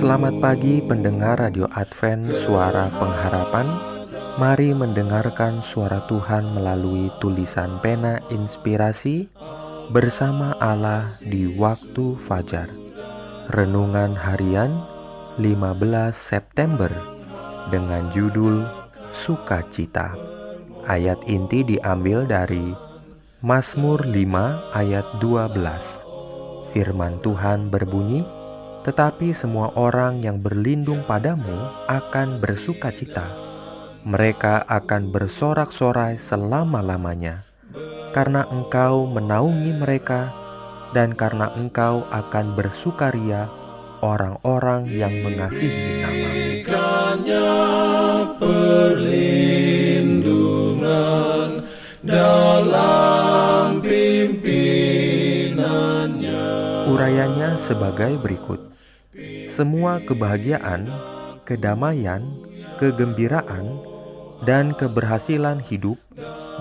Selamat pagi pendengar Radio Advent Suara Pengharapan. Mari mendengarkan suara Tuhan melalui tulisan pena inspirasi Bersama Allah di waktu fajar. Renungan harian 15 September Dengan judul Sukacita. Ayat inti diambil dari Mazmur 5 ayat 12 Firman Tuhan berbunyi, tetapi semua orang yang berlindung padamu akan bersuka cita. Mereka akan bersorak-sorai selama-lamanya, karena engkau menaungi mereka, dan karena engkau akan bersukaria orang-orang yang mengasihi nama. perlindungan dalam pimpinannya. Urayanya sebagai berikut. Semua kebahagiaan, kedamaian, kegembiraan, dan keberhasilan hidup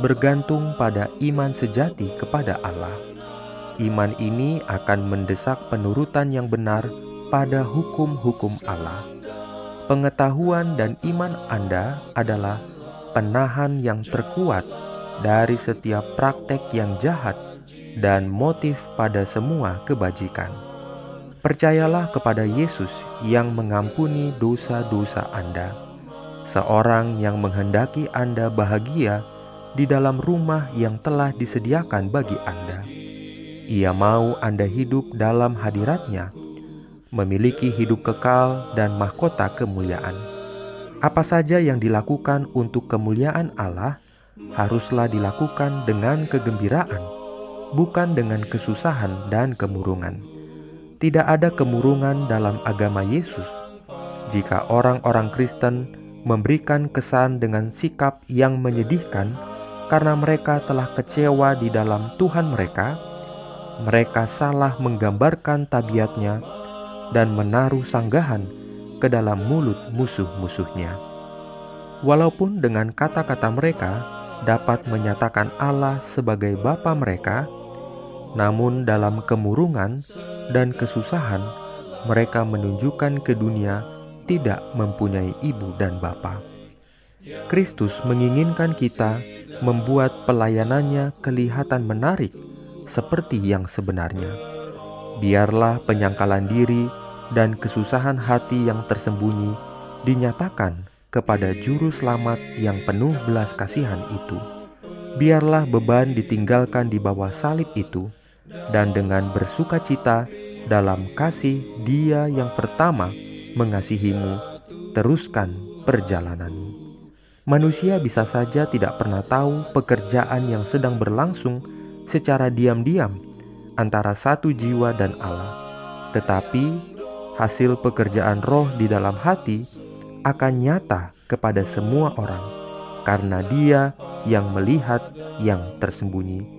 bergantung pada iman sejati kepada Allah. Iman ini akan mendesak penurutan yang benar pada hukum-hukum Allah. Pengetahuan dan iman Anda adalah penahan yang terkuat dari setiap praktek yang jahat dan motif pada semua kebajikan. Percayalah kepada Yesus yang mengampuni dosa-dosa Anda, seorang yang menghendaki Anda bahagia di dalam rumah yang telah disediakan bagi Anda. Ia mau Anda hidup dalam hadiratnya, memiliki hidup kekal dan mahkota kemuliaan. Apa saja yang dilakukan untuk kemuliaan Allah haruslah dilakukan dengan kegembiraan, bukan dengan kesusahan dan kemurungan tidak ada kemurungan dalam agama Yesus. Jika orang-orang Kristen memberikan kesan dengan sikap yang menyedihkan karena mereka telah kecewa di dalam Tuhan mereka, mereka salah menggambarkan tabiatnya dan menaruh sanggahan ke dalam mulut musuh-musuhnya. Walaupun dengan kata-kata mereka dapat menyatakan Allah sebagai Bapa mereka, namun dalam kemurungan dan kesusahan, mereka menunjukkan ke dunia tidak mempunyai ibu dan bapa. Kristus menginginkan kita membuat pelayanannya kelihatan menarik seperti yang sebenarnya. Biarlah penyangkalan diri dan kesusahan hati yang tersembunyi dinyatakan kepada juru selamat yang penuh belas kasihan itu. Biarlah beban ditinggalkan di bawah salib itu dan dengan bersuka cita dalam kasih Dia yang pertama mengasihimu, teruskan perjalananmu. Manusia bisa saja tidak pernah tahu pekerjaan yang sedang berlangsung secara diam-diam antara satu jiwa dan Allah, tetapi hasil pekerjaan roh di dalam hati akan nyata kepada semua orang, karena Dia yang melihat yang tersembunyi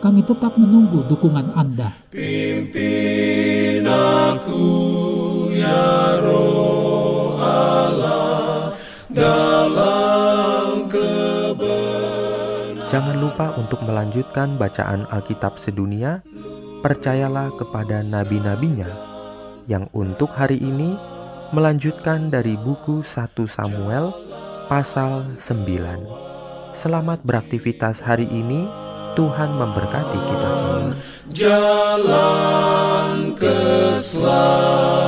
kami tetap menunggu dukungan Anda. Pimpin aku ya roh Allah dalam Jangan lupa lupa untuk melanjutkan bacaan Alkitab sedunia, percayalah kepada nabi-nabinya yang untuk hari ini melanjutkan dari buku 1 Samuel pasal 9. Selamat beraktivitas hari ini. Tuhan memberkati kita semua. Jalan keselamatan